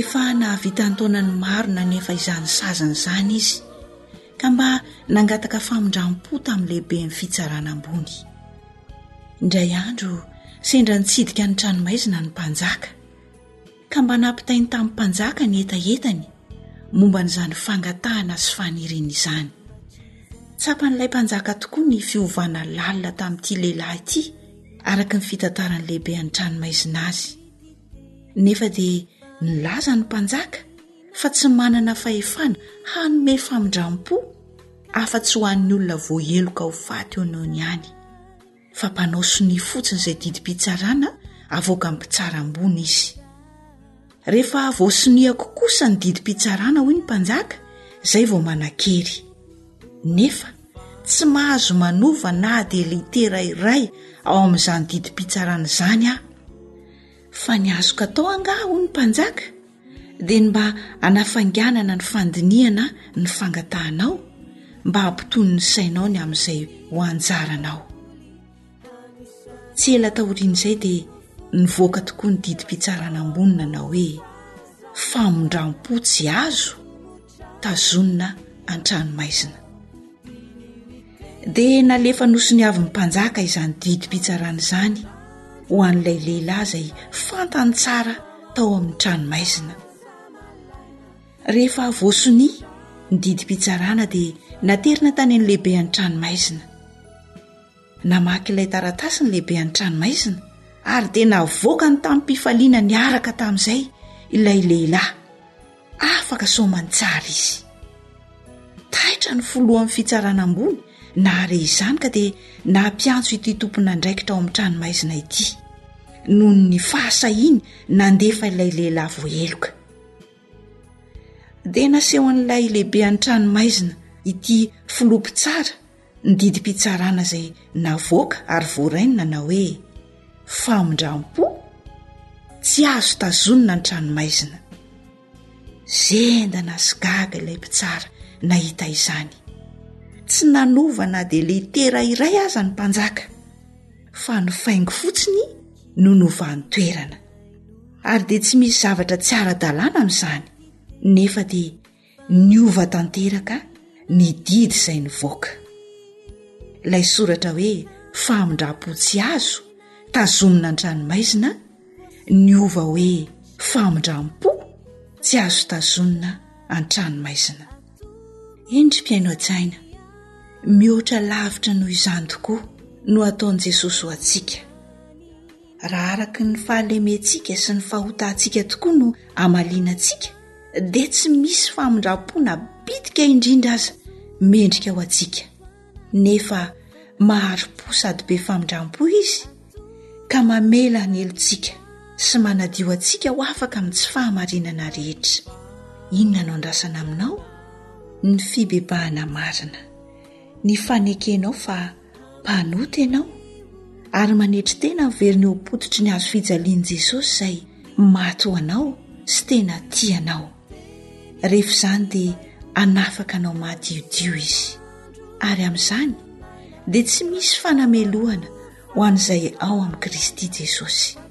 Efa nahavita an-taonany maro nanefa izany saziny izany izy, ka mba nangataka famindram-po tamin'ny lehiben'ny Fitsarana Ambony. Indray andro, sendra nitsidika ny tranomaizina ny mpanjaka, ka mba nampitainy tamin'ny mpanjaka ny hetahetany momba an'izany fangatahana sy faniriany izany. Tsapan'ilay mpanjaka tokoa ny fiovana lalina tamin'ity lehilahy ity, araka ny fitantaran'ny lehiben'ny tranomaizina azy. Nefa dia nilaza ny mpanjaka fa tsy manana fahefana hanome famindram-po afa-tsy ho an'ny olona voaheloka ho faty eo noho ny any, fa mpanao sonia fotsiny izay didim-pitsarana avoakan'ny mpitsara ambony izy. Rehefa voasoniako kosa ny didim-pitsarana, hoy ny mpanjaka, izay vao manan-kery. Nefa tsy mahazo manova na dia litera iray ao amin'izany didim-pitsarana izany aho. Fa ny azoko atao angaha, hoy ny mpanjaka, dia ny mba hanafainganana ny fandinihana ny fangatahanao, mba hampitony ny sainao ny amin'izay ho anjaranao. Tsy ela taorian'izay dia nivoaka tokoa ny didim-pitsarana ambony nanao hoe, Famindram-po tsy azo. tazonina an-tranomaizina. Dia nalefa nosoniavin'ny mpanjaka izany didim-pitsarana izany ho an'ilay lehilahy izay fantany tsara tao amin'ny tranomaizina. Rehefa voasonia ny didim-pitsarana dia naterina tany an'lehibe any tranomaizina. Namaky ilay taratasy ny lehibehan'ny tranomaizina, ary dia navoakany tamim-pifaliana niaraka tamin'izay ilay lehilahy. Afaka soamantsara izy. Taitra ny filohan'ny fitsarana ambony nahare izany ka dia nampiantso ity tompon'andraikitra ao amin'ny tranomaizina ity, noho ny fahasahiany nandefa ilay lehilahy voaheloka. Dia nasehon'ilay lehibehan'ny tranomaizina ity filoha mpitsara ny didim-pitsarana izay navoaka ary voarainy nanao hoe famindram-po tsy azo tazonina ny tranomaizina zendana sy gaga ilay mpitsara nahita izany tsy nanova na dia litera iray aza ny mpanjaka fa ny faingo fotsiny no novany toerana ary dia tsy misy zavatra tsy ara-dalàna amin'izany nefa dia niova tanteraka ny didy izay nivoaka ilay soratra hoe famindram-po tsy azo tazomina an-tranomaizina niova hoe famindram-po tsy azo tazonina an-tranomaizina indry mpiaino a-tsaina mihoatra lavitra noho izany tokoa no ataon'i jesosy ho antsika Raha araka ny fahalementsika sy ny fahotantsika tokoa no hamaliana antsika, dia tsy misy famindram-po na bitika indrindra aza mendrika ho antsika. Nefa mahari-po sady be famindram-po Izy, ka mamela hanelintsika sy manadio antsika ho afaka amin'ny tsy fahamarinana rehetra. Inona no andrasana aminao? Ny fibebahana marina, ny fanekenao fa mpanota ianao ary manetry tena haverina eo am-pototry ny hazo fijalian'i Jesosy izay maty ho anao sy tena tia anao. Rehefa izany dia hanafaka anao madiodio izy. Ary amin'izany dia tsy misy fanamelohana ho an'izay ao amin'i Kristy Jesosy.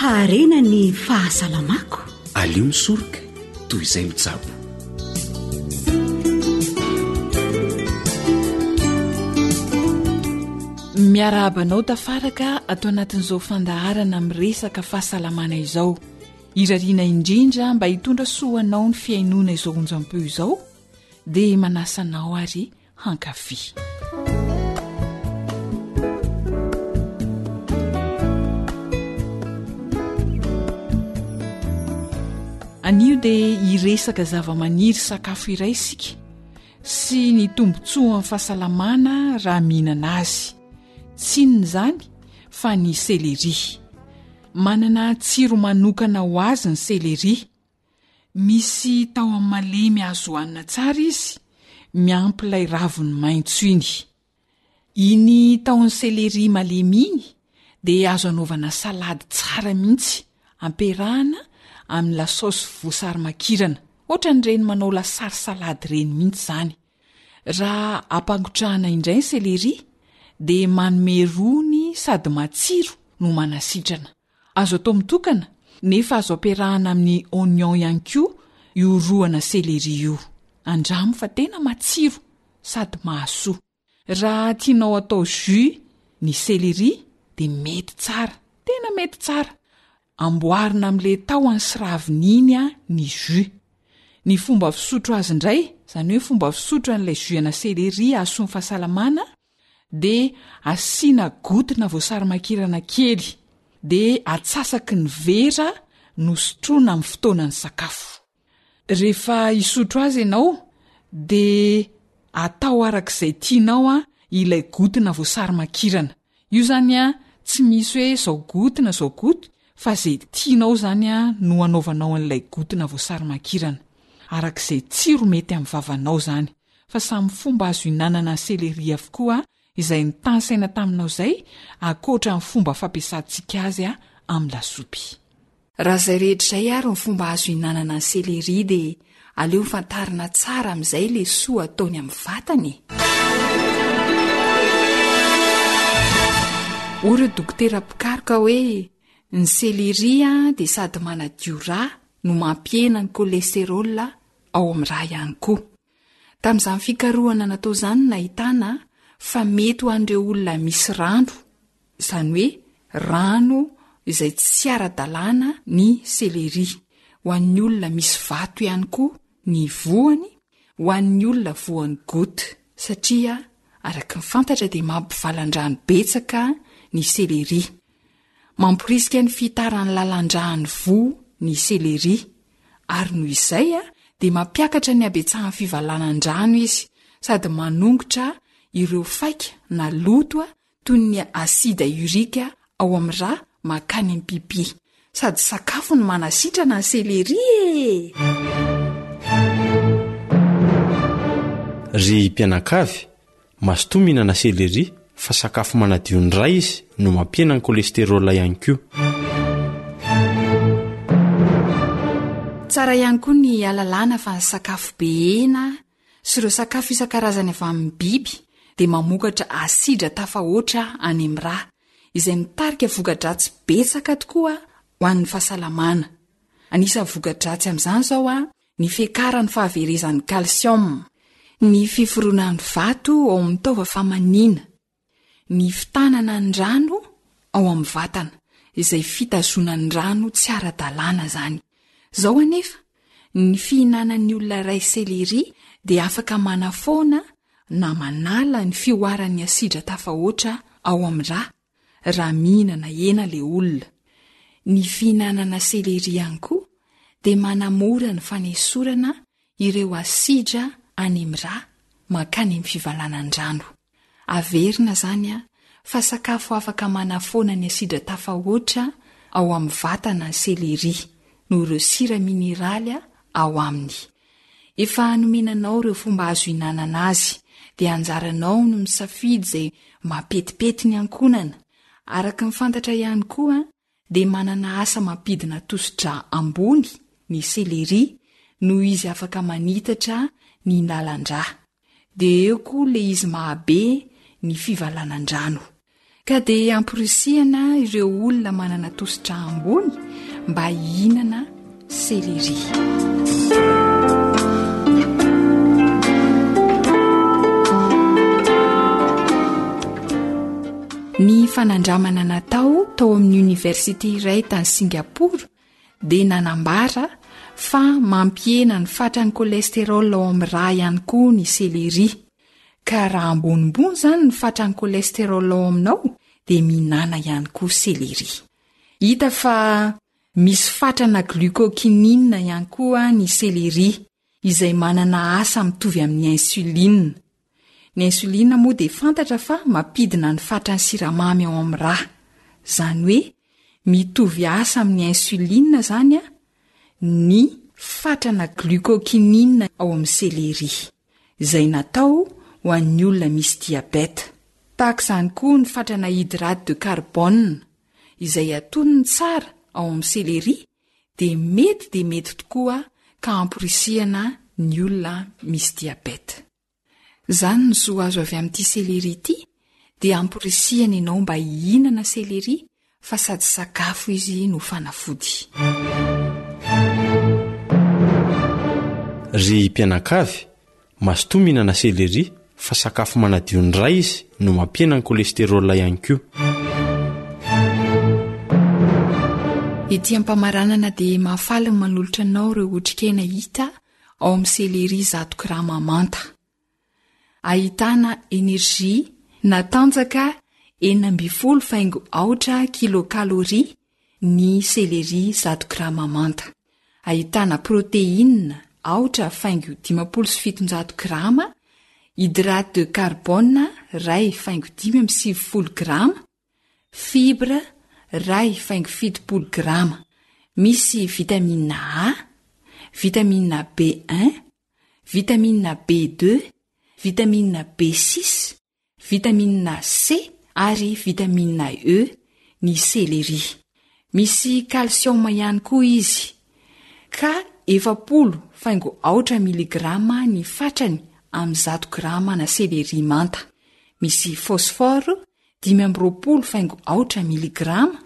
harena ny fahasalamako aleo misoroka toy izay mitsabo miarahabanao tafaraka ato anatin'izao fandaharana miresaka fahasalamana izao irariana indrindra mba hitondra soanao ny fiainoana izao onjam-peo izao dia manasanao ary hankafy. anio dia hiresaka zava-maniry sakafo iray isika sy ny tombontsoan'ny fahasalamana raha mihinana azy tsinona izany fa ny seleria manana tsiro manokana ho azy ny seleria Misy tahony malemy azo hohanina tsara izy, miampy ilay raviny maitso iny. Iny tahon'ny céléri malemy iny dia azo anaovana salady tsara mihitsy, ampiarahana amin'ny lasaosy voasary makirana, ohatran'ireny manao lasary salady ireny mihitsy izany. Raha ampangotrahana indray ny céléri dia manome rony sady matsiro no manasitrana. Azo atao mitokana, nefa azo ampiarahana amin'ny oignon ihany koa io roana céléri io. Andramo fa tena matsiro sady mahasoa. Raha tianao atao jus ny céléri dia mety tsara, tena mety tsara. Amboarina amin'ilay tahony sy raviny iny ny jus. Ny fomba fisotro azy indray, izany hoe fomba fisotro an'ilay jus ana céléri hahasoa ny fahasalamana, dia asiana gotina voasarimakirana kely, dia atsasaky ny vera nosotroina amin'ny fotoanan'ny sakafo. Rehefa hisotro azy ianao dia atao araka izay tianao ilay gotina voasarimakirana. Io izany tsy misy hoe izao gotina izao goty fa izay tianao izany no anaovanao an'ilay gotina voasarimakirana. Araka izay tsiro mety amin'ny vavanao izany. fa samy fomba azo hinanana céléri avokoa izay nitanisaina taminao izay akoatra ny fomba fampiasantsika azy amin'ny lasopy. Raha izay rehetra izay ary ny fomba azo hinanana ny céléri dia aleo fantarina tsara amin'izay le soa ataony amin'ny vatana e! Hoy ireo dokotera mpikaroka hoe ny céléri dia sady manadio rà no mampihena ny cholestérol ao amin'ny ra ihany koa. Tamin'izany fikarohana natao izany no nahitana fa mety ho an'ireo olona misy rano, izany hoe rano izay tsy ara-dalàna ny céléri, ho an'ny olona misy vato ihany koa ny voany ho an'ny olona voan'ny goutte satria araka ny fantatra dia mampivalan-drano betsaka ny céléri. Mamporisika ny fihitaran'ny lalan-dràn'ny voa ny selery, ary noho izay dia mampiakatra ny habetsahan'ny fivalanan-drano izy sady manongotra ireo faika na loto toy ny asida urika ao amin'ny ra mankany am-pipi. Sady sakafo ny manasitrana ny céléri e! Ry mpianakavy, mazotoa mihinana céléri fa sakafo manadio ny ra izy no mampihena ny cholestérol ihany koa. Tsara ihany koa ny alalana fa ny sakafo be hena sy ireo sakafo isan-karazany avy amin'ny biby dia mamokatra asidra tafahoatra any amin'ny ra, izay mitarika voka-dratsy betsaka tokoa ho an'ny fahasalamana. Anisan'ny voka-dratsy amin'izany izao ny fiakaran'ny fahaverezan'ny kalsioma, ny fiforonan'ny vato ao amin'ny taova famaniana, Ny fitanana ny rano ao amin'ny vatana, izay fitazonan'ny rano tsy ara-dalàna izany. Izao anefa, ny fihinanan'ny olona iray selery dia afaka manafoana na manala ny fihoaran'ny asidra tafahoatra ao amin'ny ra, raha mihinana hena ilay olona. Ny fihinanana selery ihany koa dia manamora ny fanesorana ireo asidra anemia mankany amin'ny fivalanan-drano. Averina izany fa sakafo afaka manafoana ny asidra tafahoatra ao amin'ny vatana ny seleri noho ireo sira mineraly ao aminy. Efa nomena anao ireo fomba azo ihinanana azy dia anjaranao no misafidy izay mampetipety ny ankohonana. Araka ny fantatra ihany koa dia manana asa mampidina tosi-drà ambony ny céléri noho izy afaka manitatra ny lalan-drà. Dia eo koa ilay izy mahabe ny fivalanan-drano. Ka dia amporisihana ireo olona manana tosi-drà ambony mba hihinana ny fanandramana natao tao amin'ny oniversite iray tany singaporo dia nanambara fa mampihena ny fatrany kolesterola ao amin'ny raha ihany koa ny selery ka raha ambonimbony izany ny fatrany kolesterola ao aminao dia minana ihany koa selery hita fa Misy fatrana glucokinina ihany koa ny céléri izay manana asa mitovy amin'ny insuline. Ny insuline moa dia fantatra fa mampidina ny fatran'ny siramamy ao amin'ny ra. Izany hoe mitovy asa amin'ny insuline izany ny fatrana glucokinina ao amin'ny céléri, izay natao ho an'ny olona misy diabeta. Tahaka izany koa ny fatrana hydrate de carbone izay atonony tsara ao amin'ny selery dia mety dia mety tokoa ka amporisihana ny olona misy diabeta. Izany ny zo azo avy amin'ity selery ity dia amporisihana ianao mba hihinana selery fa sady sakafo izy no fanafody. Ry mpianakavy, Mazotoa mihinana céleri fa sakafo manadio ny ra izy no mampihena ny cholestérol ihany koa. Ety am-pamaranana dia mahafaly ny manolotra anao ireo otrikaina hita ao amin'ny céleri zato grama manta. Ahitana energie na tanjaka enina ambin'ny folo faingo aotra kilokaloria ny selery zato grama manta. Ahitana protéine aotra faingo dimampolo sy fitonjato grama, hydrate de carbone iray faingo dimy amby sivifolo grama, fibre iray faingo fitopolo grama. Misy vitamine A, vitamine B1, vitamine B2, vitamine B6, vitamina C ary vitamina E ny selery. Misy kalsioma ihany koa izy, ka efapolo faingo aotra miligrama ny fatrany amin'ny zato gramana selery manta. Misy fosforo dimy amby roapolo faingo aotra miligrama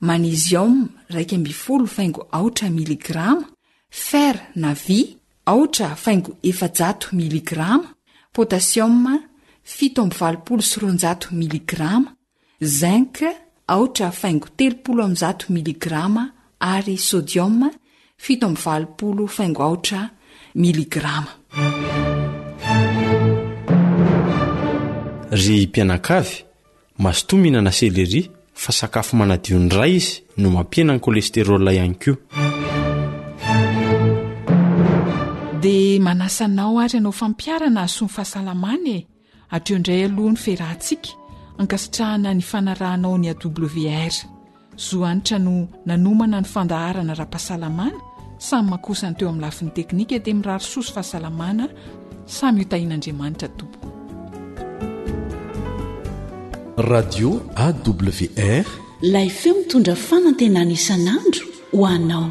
Manisium iraika ambin'ny folo faingo aotra miligrama, fer na vy aotra faingo efajato miligrama, potassium fito amby valopolo sy roanjato miligrama, zinc aotra faingo telopolo amby zato miligrama ary sodium fito amby valopolo faingo aotra miligrama. Ry mpianakavy, Mazotoa mihinana céléri fa sakafo manadio ny ra izy no mampihena ny cholestérol ihany koa. Dia manasa anao ary hanao fampiharana hahasoa ny fahasalamana e! Hatreo indray aloha ny fiarahantsika, ankasitrahana ny fanarahanao ny AWR. Zo hanitra no nanomana ny fandaharana ara-pahasalamana, samy makosa ny teo amin'ny lafiny teknika dia mirary soa sy fahasalamana samy ho tahian'Andriamanitra tompoko. Radio AWR, Ilay feo mitondra fanantenana isan'andro ho anao.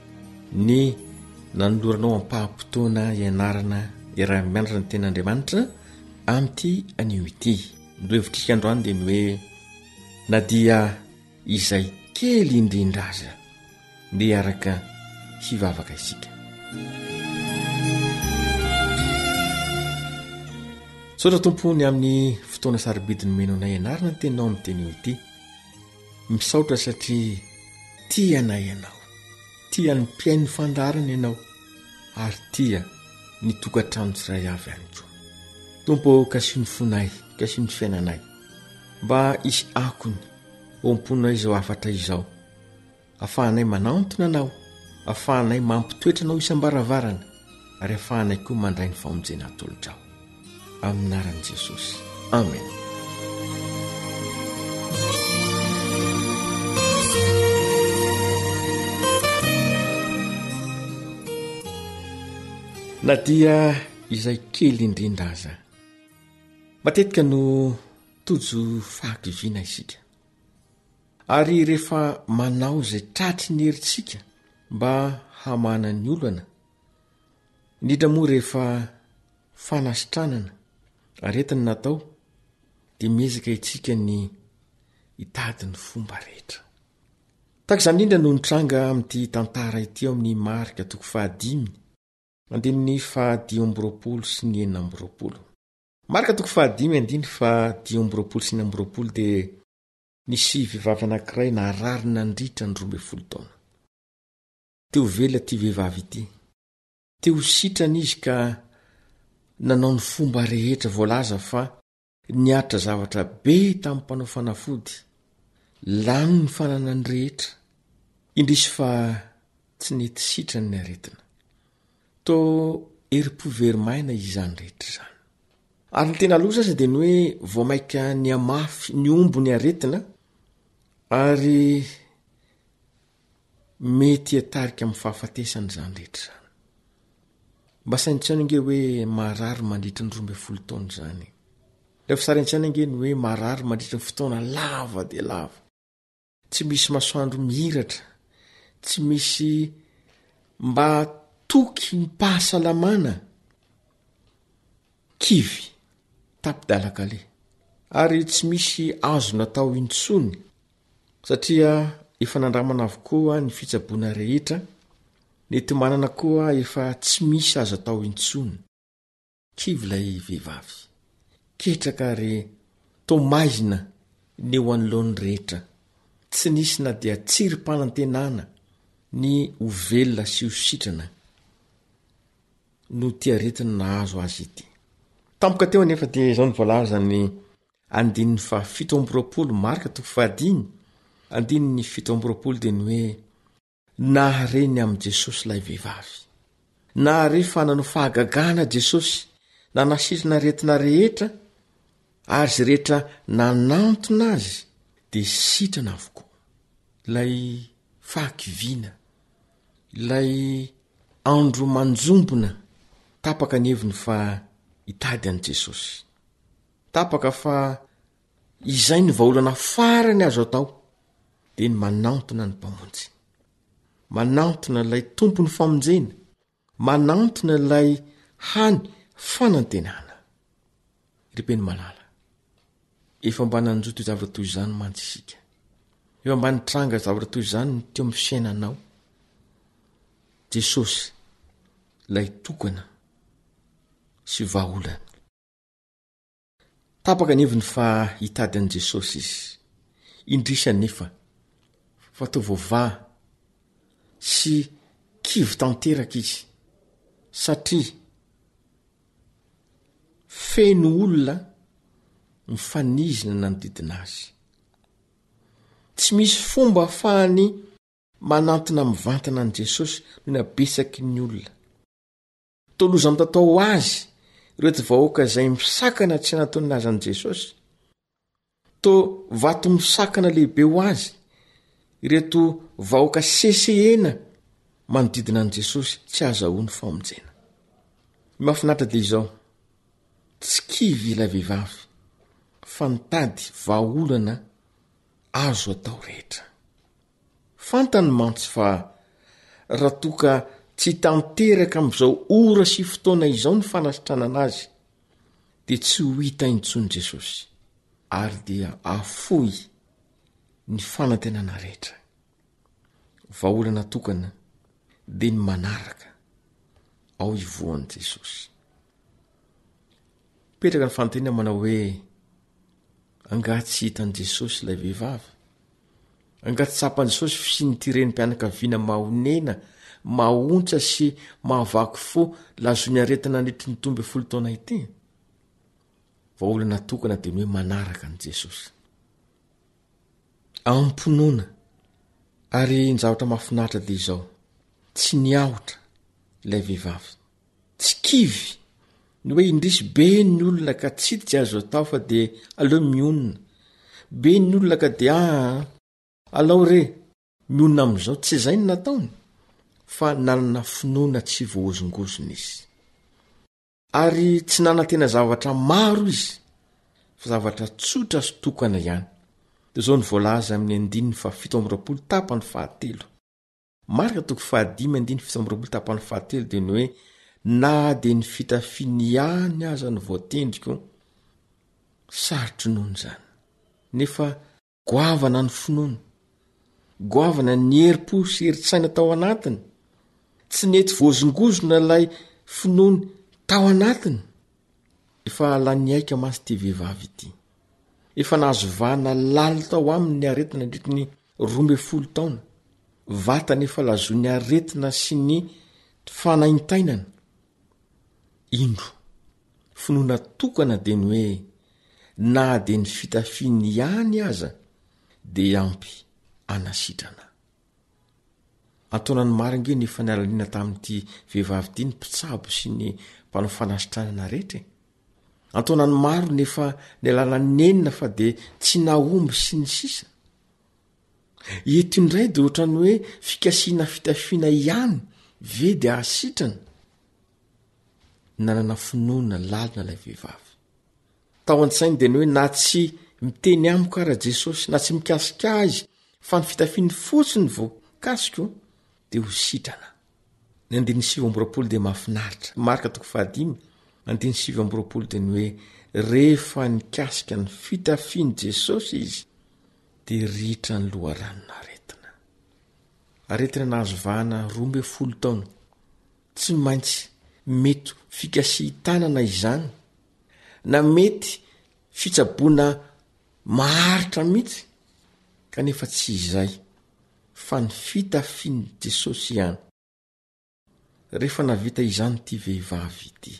ny nanoloranao ampaham-potoana ianarana iaraha-mianatra ny ten'Andriamanitra amin'ity anio ity. Ny hevitrika androany dia ny hoe na dia izay kely indrindra aza dia araka hivavaka isika. Saotra tompony amin'ny fotoana sarobidiny meno anay ianarana ny teninao amin'ny teny io ity. Misaotra satria tia anay ianao, tia ny mpihaino ny fandaharana ianao ary tia ny tokantrano ts'iray avy ihany koa. Tompo ô kasio ny fonay, kasio ny fiainanay mba hisy akony eo am-ponay izao hafatra izao. Afahanay manantona Anao, afahanay mampitoetra Anao isam-baravarana, ary afahanay koa mandray ny famonjena atolotrao. Amin'ny anaran'i Jesosy. Amen. na dia izay kely indrindra aza matetika no tojo fahakiviana isika Ary rehefa manao izay tratry ny herintsika mba hamana ny olana, indrindra moa rehefa fanasitranana, aretina no atao, dia miezaka itsika ny hitady ny fomba rehetra. Tahaka izany indrindra no nitranga amin'ity tantara ity ao amin'ny Marka toko fahadimy, andininy fahadimy amby roapolo sy ny enina amby roapolo. Marka toko fahadimy, andininy fahadimy amby roapolo sy enina amby roapolo dia. Nisy vehivavy anankiray narary nandritra ny roa ambin'ny folo taona. Te ho velona ity vehivavy ity. Te ho sitrana izy ka nanao ny fomba rehetra voalaza fa niaritra zavatra be tamin'ny mpanao fanafody. Lany ny fananany rehetra. Indrisy fa tsy nety sitrany ny aretina. Toa herim-po very maina izany rehetra izany. Ary ny tena loza aza dia ny hoe vao mainka nihamafy nihombo ny aretina ary mety hiatarika amin'ny fahafatesana izany rehetra izany. Mba saintsaino ange hoe maharary mandritry ny roa ambin'ny folo taona izany. Aleo sary an-tsaina ange ny hoe maharary mandritry ny fotoana lava dia lava. Tsy misy masoandro mihiratra, tsy misy mba toky ny pahasalamana, kivy, tapi-dalakale. Ary tsy misy azo natao intsony satria efa nandramana avokoa ny fitsaboana rehetra, ny enti-manana koa efa tsy misy azo atao intsony. Kivy ilay vehivavy. Ketraka ary toa maizina ny eo anoloan'ny rehetra. Tsy nisy na dia tsirim-panantenana ny ho velona sy ho sitrana noho ity aretina nahazo azy ity. Tampoka teo anefa dia izao no voalazan'ny andininy fahafito amby roapolo, Marka toko fahadimy, andininy fito amby roapolo dia ny hoe Nahare ny amin'i Jesosy ilay vehivavy. Nahare fa nanao fahagagana Jesosy nanasitrana aretina rehetra ary izay rehetra nanantona azy dia sitrana avokoa. Ilay fahakiviana, ilay andro manjombona tapaka ny heviny fa hitady an'i Jesosy. Tapaka fa Izay ny vahaolana farany azo atao dia ny manantona ny Mpamonjy. Manantona ilay Tompon'ny famonjena, manantona ilay hany fanantenana. Ry Mpino malala, efa mba nanjo toy zavatra toy izany mantsy isika. Efa mba nitranga zavatra toy izany ny teo amin'ny fiainanao. Jesosy, ilay tokana sy vahaolana. Tapaka ny heviny fa hitady an'i Jesosy izy. Indrisy anefa fa toa voavaha sy kivy tanteraka izy, satria feno olona mifanizina nanodidina azy. Tsy misy fomba afahany manantona mivantana an'i Jesosy noho ny habetsaky ny olona. Tolozam-tatao ho azy ireto vahoaka izay misakana tsy anaton'ny lazan'i Jesosy. Toa vato misakana lehibe ho azy ireto vahoaka sesehena manodidina an'i Jesosy tsy azahoany famonjena. Ny mahafinaritra dia izao, tsy kivy ilay vehivavy fa mitady vahaolana azo atao rehetra. Fantany mantsy fa raha toa ka tsy tanteraka amin'izao ora sy fotoana izao ny fanasitranana azy, dia tsy ho hita intsony Jesosy, ary dia afoy ny fanantenana rehetra. Vahaolana tokana dia ny manaraka ao ivoan'i Jesosy. Petraka ny fanontaniana manao hoe, Angaha tsy hitan'i Jesosy ilay vehivavy? Angaha tsy tsapan'i Jesosy fisian'ity renim-pianakaviana mahonena, mahontsa sy mahavaky fo lazoin'ny aretina nandritry ny telo ambin'ny folo taona ity? Vahaolana tokana dia ny hoe manaraka an'i Jesosy. Amim-pinoana. Ary ny zavatra mahafinaritra dia izao, tsy niahotra ilay vehivavy. tsy kivy ny hoe indrisy be ny olona ka tsy tsy azo atao fa de aleo mionona be ny olona ka de aa alao re mionona am'izao tsy zay ny nataony fa nanana finoana tsy voahozongozona izy ary tsy nanantena zavatra maro izy fa zavatra tsotra sy tokana ihany de zao ny voalaza amin'ny andininy fa fito am'roapolo tapany fahatelo Marka toko fahadimy andiny fito amby roapolo tapany fahatelo dia ny hoe na dia ny fitafiany ihany aza no voatendriko sarotro noany izany nefa goavana ny finoany goavana ny herim-po sy herin-tsaina tao anatiny tsy nety voazongozona ilay finoany tao anatiny efa lany aika masy ity vehivavy ity efa nahazo vahana lalo tao aminy ny aretina andritry ny Roa ambin'ny folo taona, vatany efa lazoin'ny aretina sy ny fanaintainana. Indro, finoana tokana dia ny hoe na dia ny fitafiany ihany aza dia ampy anasitrana. Antonany maro ange ny efa nialaliana tamin'ity vehivavy ity ny mpitsabo sy ny mpanao fanasitranana rehetra e! Antonany maro ny efa ny alala nenina fa de tsy nahomby sy ny sisa. Eto indray de ohatrany hoe fikasihina fitafiana ihany ve de ahasitrana? Nanana finoana lalina ilay vehivavy. Tao an-tsainy de ny hoe na tsy miteny amiko ara Jesosy na tsy mikasika azy fa ny fitafiany fotsiny vao kasiko de ho sitrana. Ny andininy sivy amby roapolo dia mahafinaritra. Marka toko fahadimy, andininy sivy amby roapolo dia ny hoe rehefa nikasika ny fitafian'i Jesosy izy dia ritra ny loharanon'aretina. Aretina nahazo vahana roa ambin'ny folo taona. Tsy maintsy mety ho fikasihi-tanana izany na mety fitsaboana maharitra mihitsy kanefa tsy izay. fa ny fitafin'i Jesosy ihany. Rehefa navita izany ity vehivavy ity.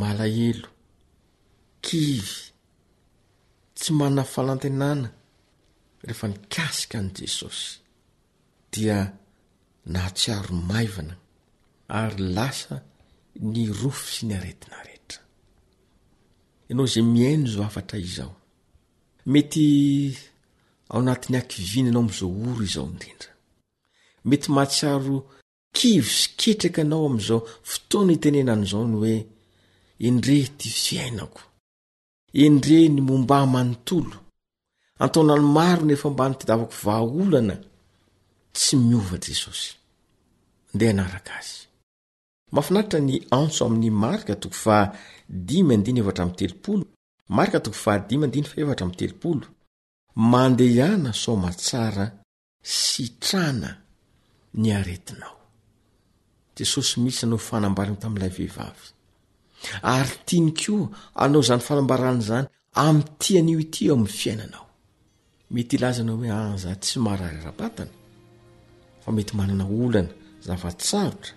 Malahelo, kivy, tsy manana fanantenana rehefa nikasika an'i Jesosy, dia nahatsiaro maivana ary lasa ny rofy sy ny aretina rehetra. Ianao izay mihaino izao hafatra izao, Mety ao anatin'ny hakiviana anao amin'izao ora izao indrindra. Mety mahatsiaro kivy sy ketraka anao amin'izao fotoana itenenana izao ny hoe, Endrey ity fiainako! Endrey ny momba ahy manontolo! Antaonany maro no efa mba nitadiavako vahaolana. Tsy miova Jesosy. Ndeha hanaraka Azy. Mahafinaritra ny antso amin'ny Marka toko faha dimy andininy efatra amby telopolo Marka toko fahadimy andiny fahefatra amby telopolo. Mandehana soamatsara sitrana ny aretinao. Jesosy misy anao fanambarany tamin'ilay vehivavy. Ary tiany koa anao izany fanambarany izany amin'ity anio ity eo amin'ny fiainanao. Mety hilazana hoe aza tsy marary ara-batana fa mety manana olana zava-tsarotra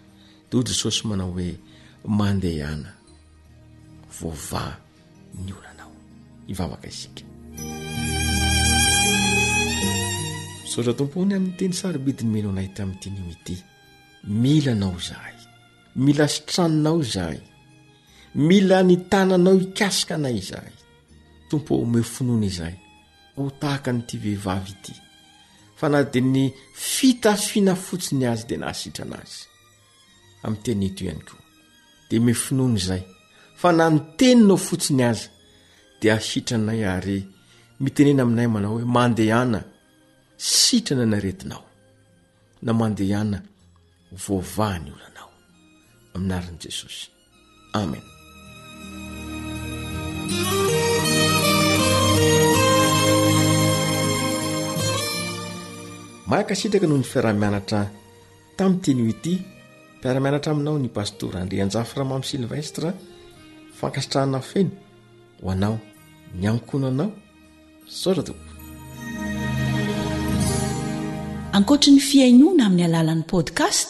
dia hoy Jesosy manao hoe mandehana voavaha ny olanao. Hivavaka isika. Misaotra tompony amin'ny teny sarobidiny mino anay tamin'ity nio ity. Mila anao izahay. Mila sitranonao izahay. Mila ny tananao hikasika anay izahay. Tompo ô, omeo finoana izahay ho tahaka an'ity vehivavy ity, fa na dia ny fitafiana fotsiny azy dia nahasitrana azy. Amin'ny teny eto ihany koa, dia omeo finoana izay, fa na ny teninao fotsiny aza dia asitranay ary mitenena aminay manao hoe mandehana, sitrana ny aretinao, na mandehana, voavaha ny olanao. Aminaran'i Jesosy. Amen. Mankasitraka noho ny fiarahamianatra tamin'ny teny ho ity mpiaramianatra aminao ny pastora andrianjaframamy sylvestre fankasitrahana feno ho anao ny ankono anao saotra toko ankoatra ny fihainoana amin'ny alalan'ny podcast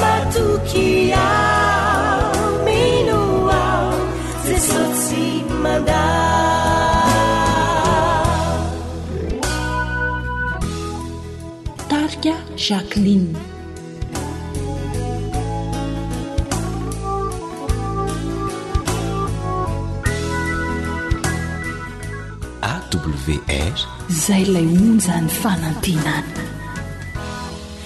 Matoky aho, mino aho, Jesosy tsy mandà. Tarika, Jacqueline. AWR Izay ilay onjan'ny fanantenana.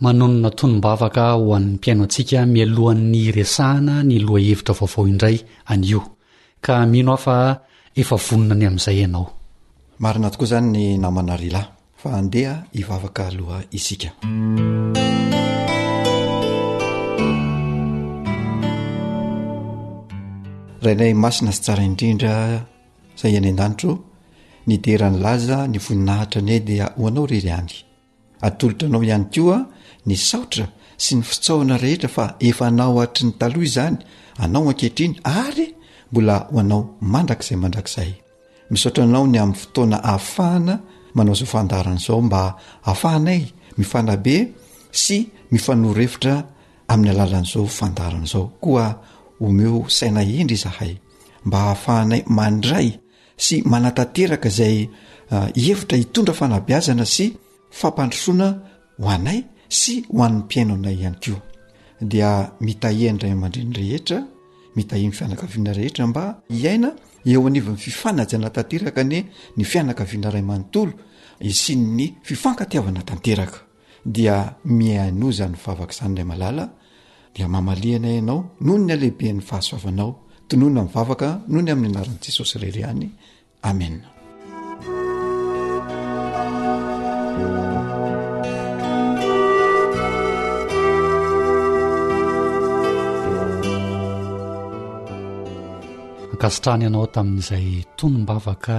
Manonona tonom-bavaka ho an'ny mpihaino antsika mialohan'ny hiresahana ny lohahevitra vaovao indray anio, ka mino aho fa efa vonona ny amin'izay ianao. Marina tokoa izany ny namana Rila, fa andeha hivavaka aloha isika. Rainay masina sy tsara indrindra izay any an-danitro, nidera ny laza ny voninahitra anie dia ho anao irery ihany. Atolotra anao ihany koa ny saotra sy ny fitsaohana rehetra fa efa anao hatry ny taloha izany, anao ankehitriny ary mbola ho anao mandrakizay mandrakizay. Misaotra anao ny amin'ny fotoana ahafahana manao izao fandaharana izao mba ahafahanay mifanabe sy mifanoro hevitra amin'ny alalan'izao fandaharana izao. Koa omeo saina hendry izahay mba ahafahanay mandray sy manatanteraka izay hihevitra hitondra fanabeazana sy fampandrosoana ho anay sy ho an'ny mpihaino anay ihany koa dia mitahiany ray aman-dreny rehetra mitahi ny fianakaviana rehetra mba hiaina eo anivon'ny fifanajana tanteraka anie ny fianakaviana ray manontolo isian'ny fifankatiavana tanteraka dia mihainoza ny vavak'izany ilay malala dia mamalihana ianao noho ny halehiben'ny fahasoavanao tonona ny vavaka noho ny amin'ny anaran'i jesosy irery ihany amena ankasitrahany ianao tamin'izay tonom-bavaka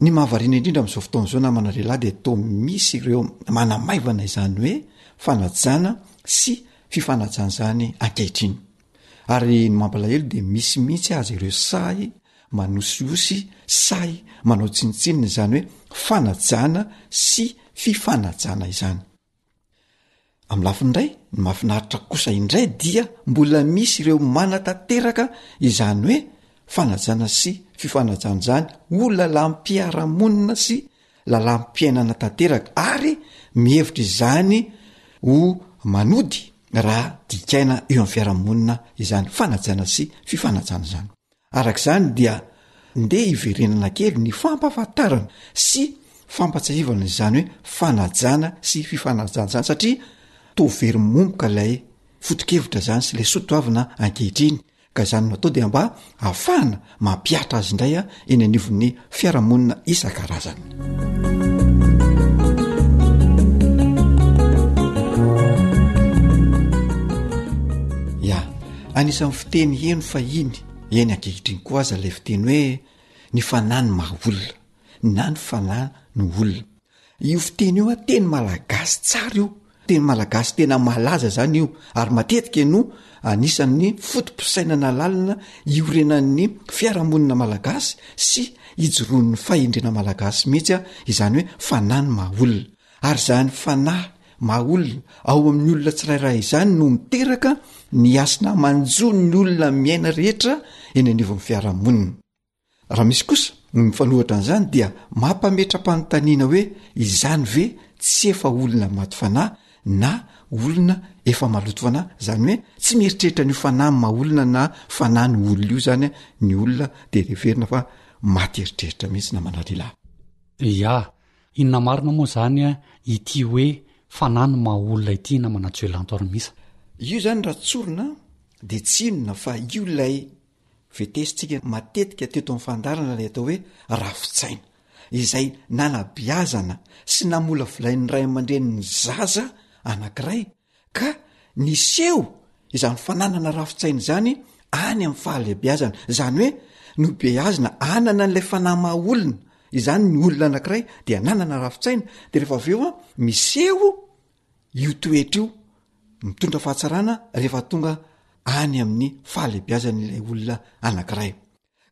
Ny mahavariana indrindra amin'izao fotoana izao namana ry lahy dia toa misy ireo manamaivana izany hoe fanajana sy fifanajana izany ankehitriny ary ny mampalahelo dia misy mihitsy aza ireo sahy manosihosy sahy manao tsinontsinona izany hoe fanajana sy fifanajana izany Amin'ny lafiny indray, ny mahafinaritra kosa indray dia mbola misy ireo manatanteraka izany hoe fanajana sy fifanajana izany ho lalam-piarahamonina sy lalam-piainana tanteraka ary mihevitra izany ho manody raha dikaina eo amin'ny fiarahamonina izany fanajana sy fifanajana izany. Araka izany dia ndeha hiverenana kely ny fampahafantarana sy fampatsiahivana izany hoe fanajana sy fifanajanjana satria toa very momboka ilay fotokevitra izany sy ilay soa toavina ankehitriny ka izany no atao dia mba hafahana mampihatra azy indray a eny anivon'ny fiarahamonina isan-karazany. Ya, anisan'ny fiteny heno fahiny, eny ankehitriny koa aza ilay fiteny hoe ny fanahy no maha olona na ny fanahy no olona. Io fiteny io an, teny malagasy tsara io, teny malagasy tena malaza zany io ary matetika no anisan'ny foto-pisainana lalina iorenan'ny fiarahamonina malagasy sy ijoroan'ny fahendrena malagasy mihitsy an, izany hoe fanahy ny maha olona. Ary izany fanahy maha olona ao amin'ny olona tsirairay izany no miteraka ny hasina manjo ny olona miaina rehetra eny anivon'ny fiarahamonina. Raha misy kosa no mifanohitra an'izany dia mampametra-panontaniana hoe izany ve tsy efa olona maty fanahy na olona efa maloto fanahy, izany hoe tsy mieritreritra an'io fanahy maha olona na fanahy ny olona io izany ny olona dia heverina fa maty eritreritra mihitsy na manalilahy. Ia, inona marina moa izany ity hoe fanahy ny maha olona ity namana Joelanto Armisa? Io izany raha tsorina dia tsy inona fa io ilay Vetesintsika matetika teto amin'ny fandaharana ilay atao hoe rafi-tsaina, izay nanabeazana sy namolavolain'ny ray aman-dreny ny zaza anankiray, ka niseho izany fananana rafi-tsaina izany any amin'ny fahalehibeazana. Izany hoe nobeazina hanana an'ilay fanahy maha olona izany ny olona anankiray, dia nanana rafi-tsaina, dia rehefa avy eo miseho io toetra io mitondra fahatsarana rehefa tonga any amin'ny fahalebiazan'ilay olona anankiray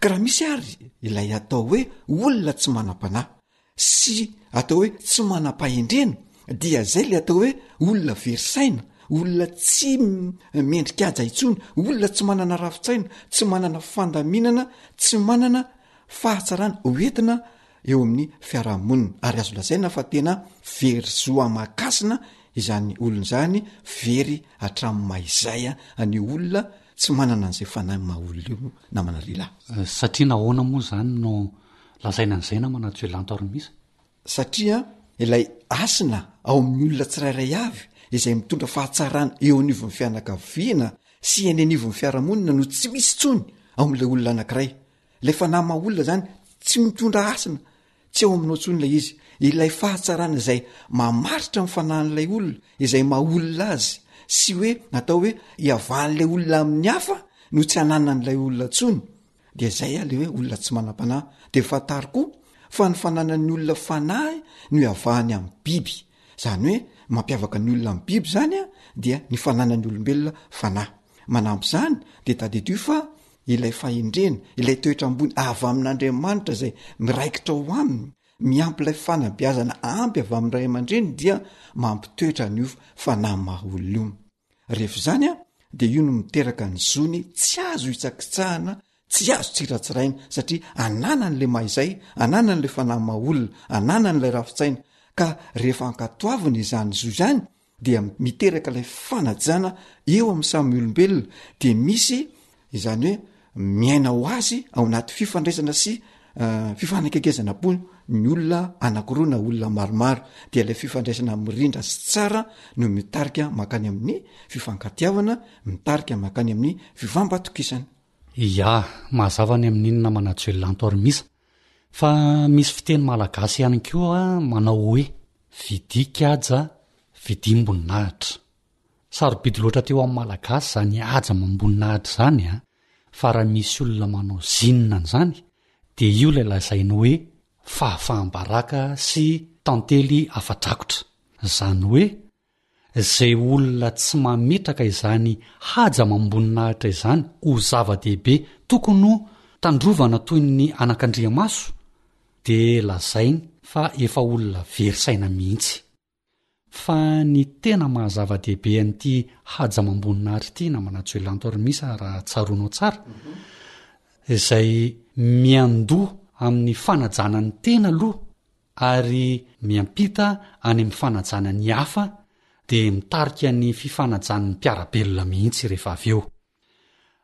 ka raha misy ary ilay atao hoe olona tsy manam-panahy sy atao hoe tsy manam-pahendrena dia zay le atao hoe olona verisaina olona tsy mendrika aja intsony olona tsy manana rafitsaina tsy manana fandaminana tsy manana fahatsarana hoentina eo amin'ny fiarahamonina ary azo lazaina fa tena very zo aman-kasina izany olona izany, very hatramin'ny maha izay an'io olona tsy manana an'izay fanahy maha olona io namana lehilahy. Satria nahoana moa izany no lazaina an'izay namana Julant Ormisa? Satria ilay hasina ao amin'ny olona tsirairay avy izay mitondra fahatsarana eo anivon'ny fianakaviana sy eny anivon'ny fiarahamonina no tsy misy intsony ao amin'ilay olona anankiray Ilay fanahy maha olona izany tsy mitondra hasina, tsy ao aminao intsony ilay izy. Ilay fahatsarana izay mamaritra ny fanahin'ilay olona izay maha olona azy sy hoe atao hoe iavahan'ilay olona amin'ny hafa no tsy ananan'ilay olona intsony dia izay ilay hoe olona tsy manam-panahy. Dia fantaro koa fa ny fananan'ny olona fanahy no iavahany amin'ny biby, izany hoe mampiavaka ny olona amin'ny biby izany dia ny fananan'ny olombelona fanahy. Manampy izany dia tadidio fa ilay fahendrena, ilay toetra ambony avy amin'Andriamanitra izay miraikitra ao aminy, miampy ilay fanabeazana ampy avy amin'ny ray aman-dreny dia mampitoetra an'io fanahy maha olona io. Rehefa izany, dia io no miteraka ny zony tsy azo hitsakitsahana, tsy azo tsiratsiraina, satria ananany ilay maha izay, ananany ilay fanahy maha olona, ananany ilay rafin-tsaina, ka rehefa ankatoavina izany zo izany, dia miteraka ilay fanajana eo amin'ny samy olombelona dia misy izany hoe miaina ho azy ao anaty fifandraisana sy eh, fifanakegezana po ny olona anakoroana olona maromaro dia ilay fifandraisana mirindra sy tsara no mitarika makany amin'ny fifankatiavana mitarika makany amin'ny fifambatokisana ya mazava ny amin'inona manajoelanto armisa Fa misy fiteny malagasy ihany koa manao hoe, vidia kiaja, vidia amboninahitra. Sarobidy loatra teo amin'ny malagasy izany haja amam-boninahitra izany an! Fa raha misy olona manao zinona an'izany dia io ilay lazaina hoe fahafaham-baraka sy tantely afa-drakotra. Izany hoe Izay olona tsy mametraka izany haja amam-boninahitra izany ho zava-dehibe tokony ho tandrovana toy ny anakandriamaso dia lazainy fa efa olona very saina mihitsy. Fa ny tena maha zava-dehibe an'ity haja amam-boninahitra ity namana Juelanto Armisa raha tsaroanao tsara, izay miandoha amin'ny fanajana ny tena aloha ary miampita any amin'ny fanajana ny hafa dia mitarika ny fifanajan'ny mpiara-belona mihitsy rehefa avy eo.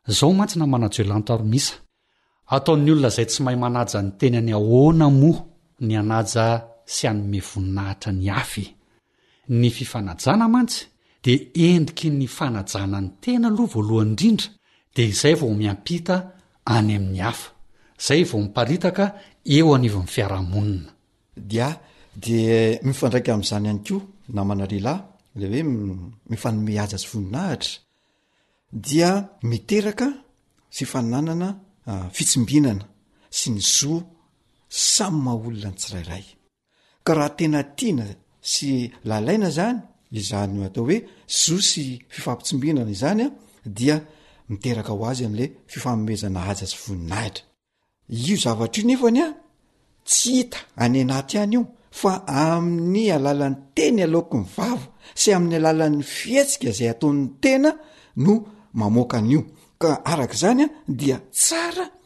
Zao mantsy na manajoelanto ary misa. Ataon'ny olona izay tsy mahay manaja ny tenany ahoana moa ny hanaja sy hanome voninahitra ny hafa e! Ny fifanajana mantsy dia endriky ny fanajana ny tena aloha voalohany indrindra dia izay vao miampita any amin'ny hafa, izay vao miparitaka eo anivon'ny fiarahamonina. DH, dia mifandraika amin'izany ihany koa, namana lehilahy, ilay hoe mifanome haja sy voninahitra dia miteraka sy fananana fitsimbinana sy ny zo samy maha olona ny tsirairay. Ka raha tena tiana sy lalaina izany izany atao hoe zo sy fifampitsimbinana izany an, dia miteraka ho azy an'ilay fifanomezana haja sy voninahitra. Io zavatra io nefany an, tsy hita any anaty any io fa amin'ny alalan'ny teny aloaky ny vava sy amin'ny alalan'ny fihetsika izay ataon'ny tena no mamoaka an'io. Ka araka izany an, dia tsara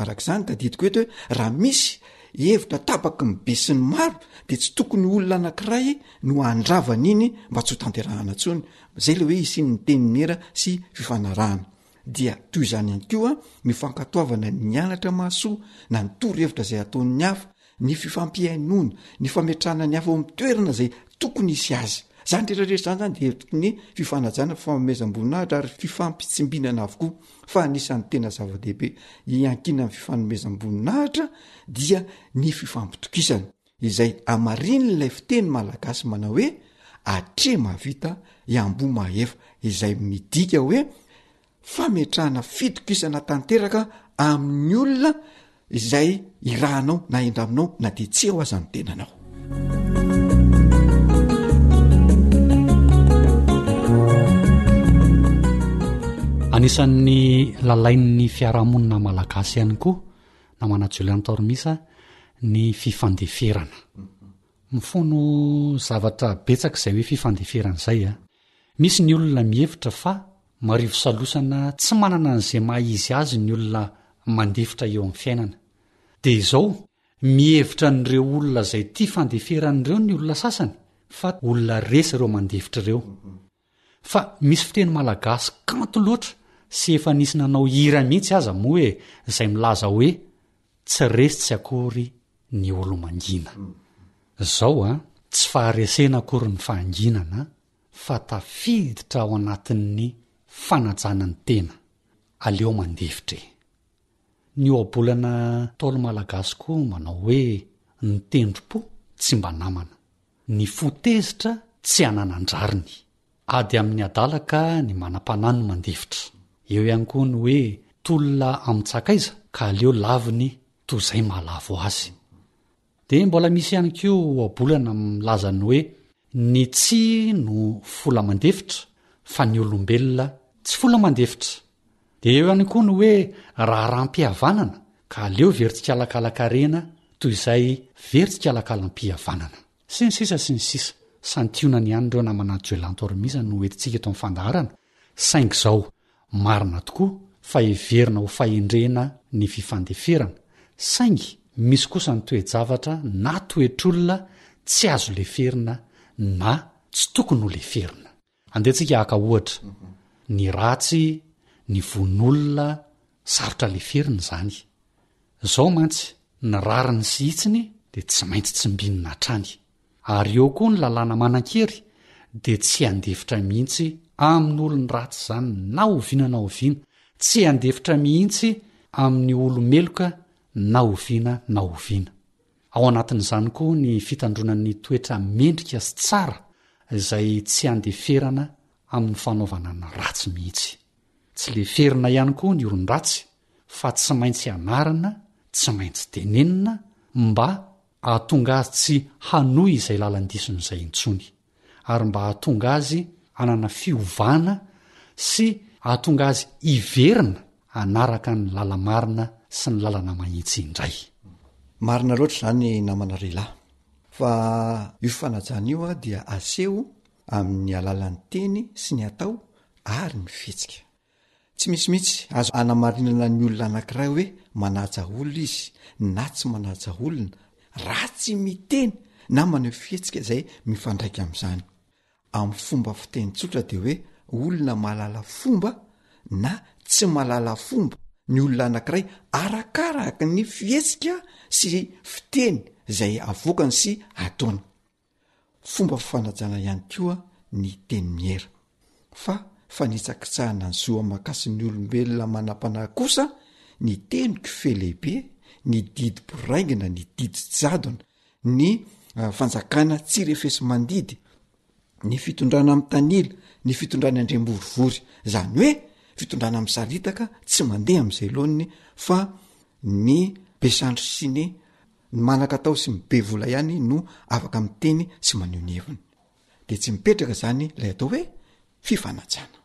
Araka izany, tadidiko eto hoe raha misy hevitra tapaky ny be sy ny maro dia tsy tokony olona anankiray no handrava an'iny mba tsy ho tanterahana intsony. Izay ilay hoe hisian'ny tenin'era sy fifanarahana. Dia toy izany ihany koa ny fankatoavana ny mianatra mahasoa na ny torohevitra izay ataon'ny hafa ny fifampihainoana, ny fametrahana ny hafa ao amin'ny toerana izay tokony hisy azy. Izany rehetra rehetra izany izany dia hevitry ny fifanajana, fifanomezam-boninahitra ary fifampitsimbinana avokoa. Fa anisan'ny tena zava-dehibe iankinan'ny fifanomezam-boninahitra dia ny fifampitokisana, izay hamarinin'ilay fiteny malagasy manao hoe, Atreha mahavita, iamboho mahefa, izay midika hoe, fametrahana fitokisana tanteraka amin'ny olona izay irahanao na endaminao na dia tsy eo aza ny tenanao anisan'ny lalain'ny fiarahamonina malagasy ihany koa na manajolean tormisa ny fifandeferana mifono zavatra betsaka izay hoe fifandeferana izay a ah. Misy ny olona mihevitra fa marivo salosana tsy manana an'izay maha izy azy ny olona mandefitra eo amin'ny fiainana. Dia izao, mihevitra an'ireo olona izay tia fandeferana ireo ny olona sasany fa olona resy ireo mandefitra ireo. Fa misy fiteny malagasy kanto loatra sy efa nisy nanao hira mihitsy aza moa e izay milaza hoe Tsy resy tsy akory ny olo-mangina. Zao an, tsy faharesena akory ny fahanginana fa tafiditra ao anatin'ny fanajana ny tena. Aleo mandefitra e. Ny ohabolana Ntaolo Malagasy koa manao hoe ny tendrom-po tsy mba namana. Ny fo tezitra tsy ananan-drariny. Ady amin'ny adalaka ny manam-panahy no mandefitra. Eo ihany koa ny hoe tolona amin-tsakaiza ka aleo laviny toa izay mahalavo azy. Dia mbola misy ihany koa ohabolana milaza ny hoe ny tsihy no fola mandefitra fa ny olombelona tsy fola mandefitra. Dia eo ihany koa ny hoe raharaham-pihavanana ka aleo very tsikalakalaka harena toy izay very tsikalakalm-pihavanana. Sy ny sisa sy ny sisa. Santionany ihany ireo namana Juelant Hormiza no hoentintsika eto amin'ny fandaharana, saingy izao, marina tokoa fa heverina ho fahendrena ny fifandeferana, saingy misy kosa ny toe-javatra na toetr'olona tsy azo leferina na tsy tokony ho leferina. Andeha tsika haka ohatra, ny ratsy, ny vono olona, sarotra leferina zany. Zao mantsy, ny rariny sy hitsiny dia tsy maintsy tsimbinina hatrany. Ary eo koa ny lalàna manankery dia tsy handefitra mihitsy amin olon ratsy zany na oviana na oviana, tsy handefitra mihitsy amin ny olo meloka na oviana na oviana. Ao anatin'izany koa ny fitandroana ny toetra mendrika sy tsara izay tsy andeferana amin'ny fanaovana ny ratsy mihitsy. Tsy leferina ihany koa ny olon-dratsy fa tsy maintsy anarina, tsy maintsy tenenina mba hahatonga azy tsy hanohy izay lalan-disony izay intsony. ary mba hahatonga azy hanana fiovana sy hahatonga azy hiverina hanaraka ny lala-marina sy ny lalana mahitsy indray. Marina loatra izany namana lehilahy fa io fanajana io dia aseho amin'ny alalan'ny teny sy ny atao ary ny fihetsika. Tsy misy mihitsy azo hanamarinana ny olona anankiray hoe manaja olona izy na tsy manaja olona, raha tsy miteny na maneho fihetsika izay mifandraika amin'izany. Amin'ny fomba fiteny tsotra dia hoe olona mahalala fomba na tsy mahalala fomba ny olona anankiray arakaraka ny fihetsika sy fiteny izay avoakany sy ataony. Fomba fanajana ihany koa ny teny miera. Fa fanitsakitsahana ny zo aman-kasin'ny olombelona manam-panahy kosa ny teny kofehy lehibe, ny didy boraingina, ny didy jadona, ny fanjakana tsy refesi-mandidy, ny fitondrana mitanila, ny fitondrany andriamborivory. Izany hoe fitondrana misaritaka, tsy mandeha amin'izay laoniny fa ny be sandry sy ny Ny manan-katao sy ny be vola ihany no afaka miteny sy maneho ny heviny. Dia tsy mipetraka izany ilay atao hoe fifanajana.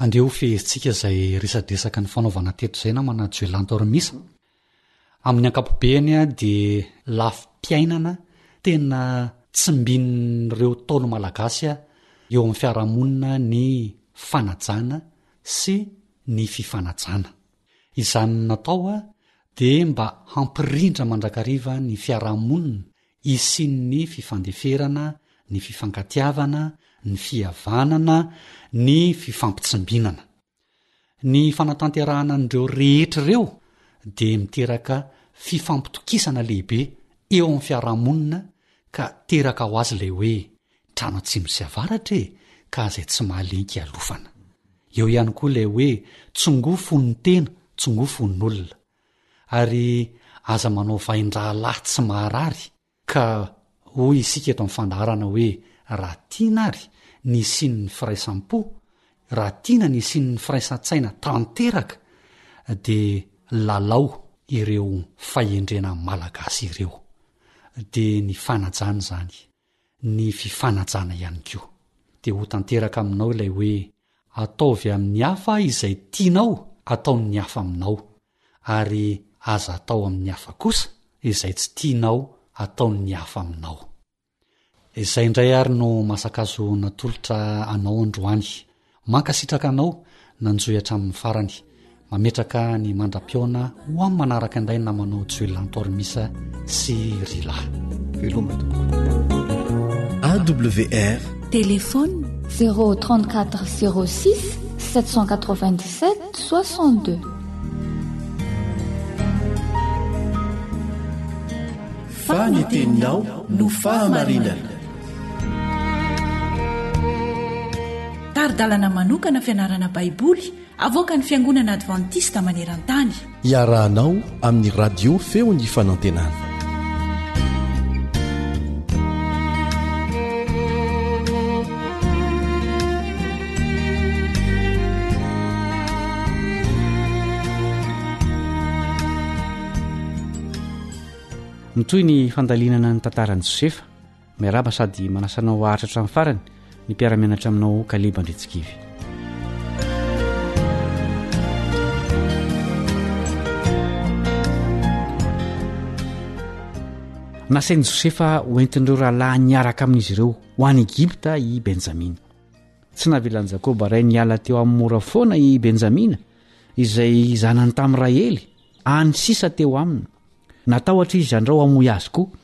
Andeha ho fehezintsika izay resadresaka nifanaovana teto izay namana Joel Antormisa. Amin'ny ankapobeny dia lafim-piainana tena tsimbin'ireo Ntaolo Malagasy eo amin'ny fiarahamonina ny fanajana sy ny fifanajana. Izany natao dia mba hampirindra mandrakariva ny fiarahamonina hisian'ny fifandeferana, ny fifankatiavana, ny fihavanana, ny fifampitsimbinana. Ny fanatanterahana an'ireo rehetra ireo dia miteraka fifampitokisana lehibe eo amin'ny fiarahamonina ka teraka ho azy ilay hoe trano atsimo sy avaratra e ka izay tsy mahalenky alofana. Eo ihany koa ilay hoe tsongoa fo ny tena, tsongoa fo ny olona. Ary aza manao vain-drahalahy tsy maharary Ka hoy isika eto amin'ny fandaharana hoe raha tiana ary ny hisian'ny firaisam-po, raha tiana ny hisian'ny firaisan-tsaina tanteraka dia lalao ireo fahendrena malagasy ireo. Dia ny fanajana izany, ny fifanajana ihany koa. Dia ho tanteraka aminao ilay hoe ataovy amin'ny hafa izay tianao ataon'ny hafa aminao, ary aza atao amin'ny hafa kosa izay tsy tianao ataon'ny hafa aminao. Izay indray ary no masakazo natolotra anao androany. Mankasitraka anao nanjohy hatramin'ny farany. Mametraka ny mandra-pihaona ho amin'ny manaraka indray namanao Joy Lantormis sy Rila. Veloma tompoko. AWR. Téléphone 034 06 797 62 fa ny teninao no fahamarinana tari-dalana manokana fianarana baiboly avoaka ny fiangonana advantista maneran-tany iarahanao amin'ny radio feo ny fanantenana mitoy ny fandalinana ny tantaran'i josefa Miarahaba sady manasa anao haharitra hatramin'ny farany ny mpiara-mianatra aminao Kaleba Andritsikivy. Nasain'i Josefa hoentin'ireo rahalahy niaraka amin'izy ireo ho any Egypta i Benjamina. Tsy navelan'i Jakoba ray niala teo amin'ny mora foana i Benjamina izay zanany tamin'ny Rahely, any sisa teo aminy. Natahotra izy handrao hamoy azy koa.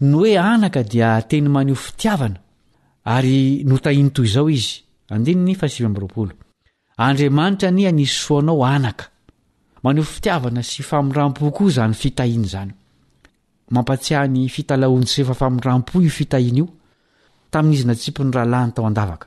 Ny hoe anaka dia teny maneho fitiavana, ary notahiany toy izao izy, andininy fahasivy amby roapolo, Andriamanitra anie nisoa anao anaka. Maneho fitiavana sy famindram-po koa izany fitahiana izany. Mampatsiahy ny fitalahoan'i Josefa famindram-po io fitahiana io, tamin'izy natsipy ny rahalahiny tao an-davaka.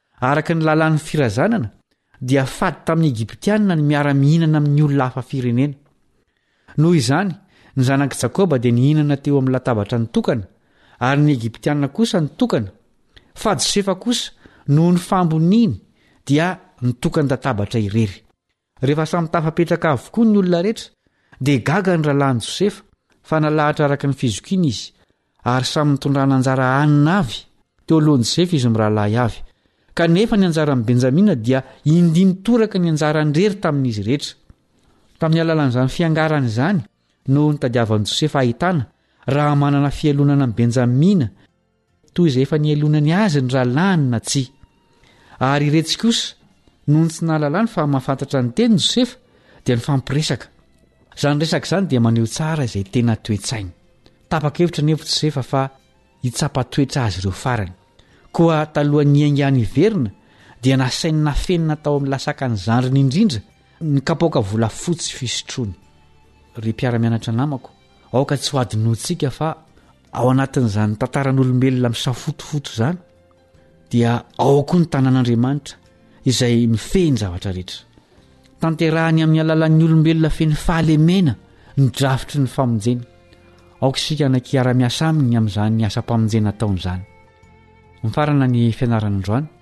Araka ny lalàn'ny firazanana, dia fady tamin'ny Egyptianina ny miara-mihinana amin'ny olona hafa firenena. Noho izany, ny zanak'i Jakoba dia nihinana teo amin'ny latabatra nitokana, ary ny Egyptianina kosa nitokana. Fa Josefa kosa, noho ny fahamboniany, dia nitokan-databatra irery. Rehefa samy tafapetraka avokoa ny olona rehetra, dia gaga ny rahalahin'i Josefa, fa nalahatra araka ny fizokiana izy, ary samy nitondràna anjara hanina avy teo alohan'i Josefa izy mirahalahy avy. Kanefa ny anjaran'i Benjamina dia indimy toraka ny anjaran-drery tamin'izy rehetra. Tamin'ny alalan'izany fiangarana izany no nitadiavan'i Josefa ahitana raha manana fialonana an'i Benjamina, toy izay efa nialonany azy ny rahalahiny na tsia. Ary iretsy kosa, noho ny tsy nahalalany fa mahafantatra ny teny Josefa, dia nifampiresaka. Izany resaka izany dia maneho tsara izay tena toe-tsainy. Tapa-kevitra anefa Josefa fa hitsapa toetra azy ireo farany. Koa talohan'ny hiaingàny hiverina, dia nasainy nafenina tao amin'ny lasakan'ny zandriny indrindra ny kapoaka volafotsy fisotroany. Ry mpiara-mianatra namako, aoka tsy ho adinontsika fa Ao anatin'izany tantaran'olombelona misafotofoto izany dia ao koa ny tanan'Andriamanitra izay mifehy ny zavatra rehetra. Tanterahany amin'ny alalan'ny olombelona feno fahalemena ny drafitry ny famonjena. Aoka isika hanaiky hiara-miasa aminy amin'izany asam-pamonjena ataony izany. Mifarana ny fianarana androany.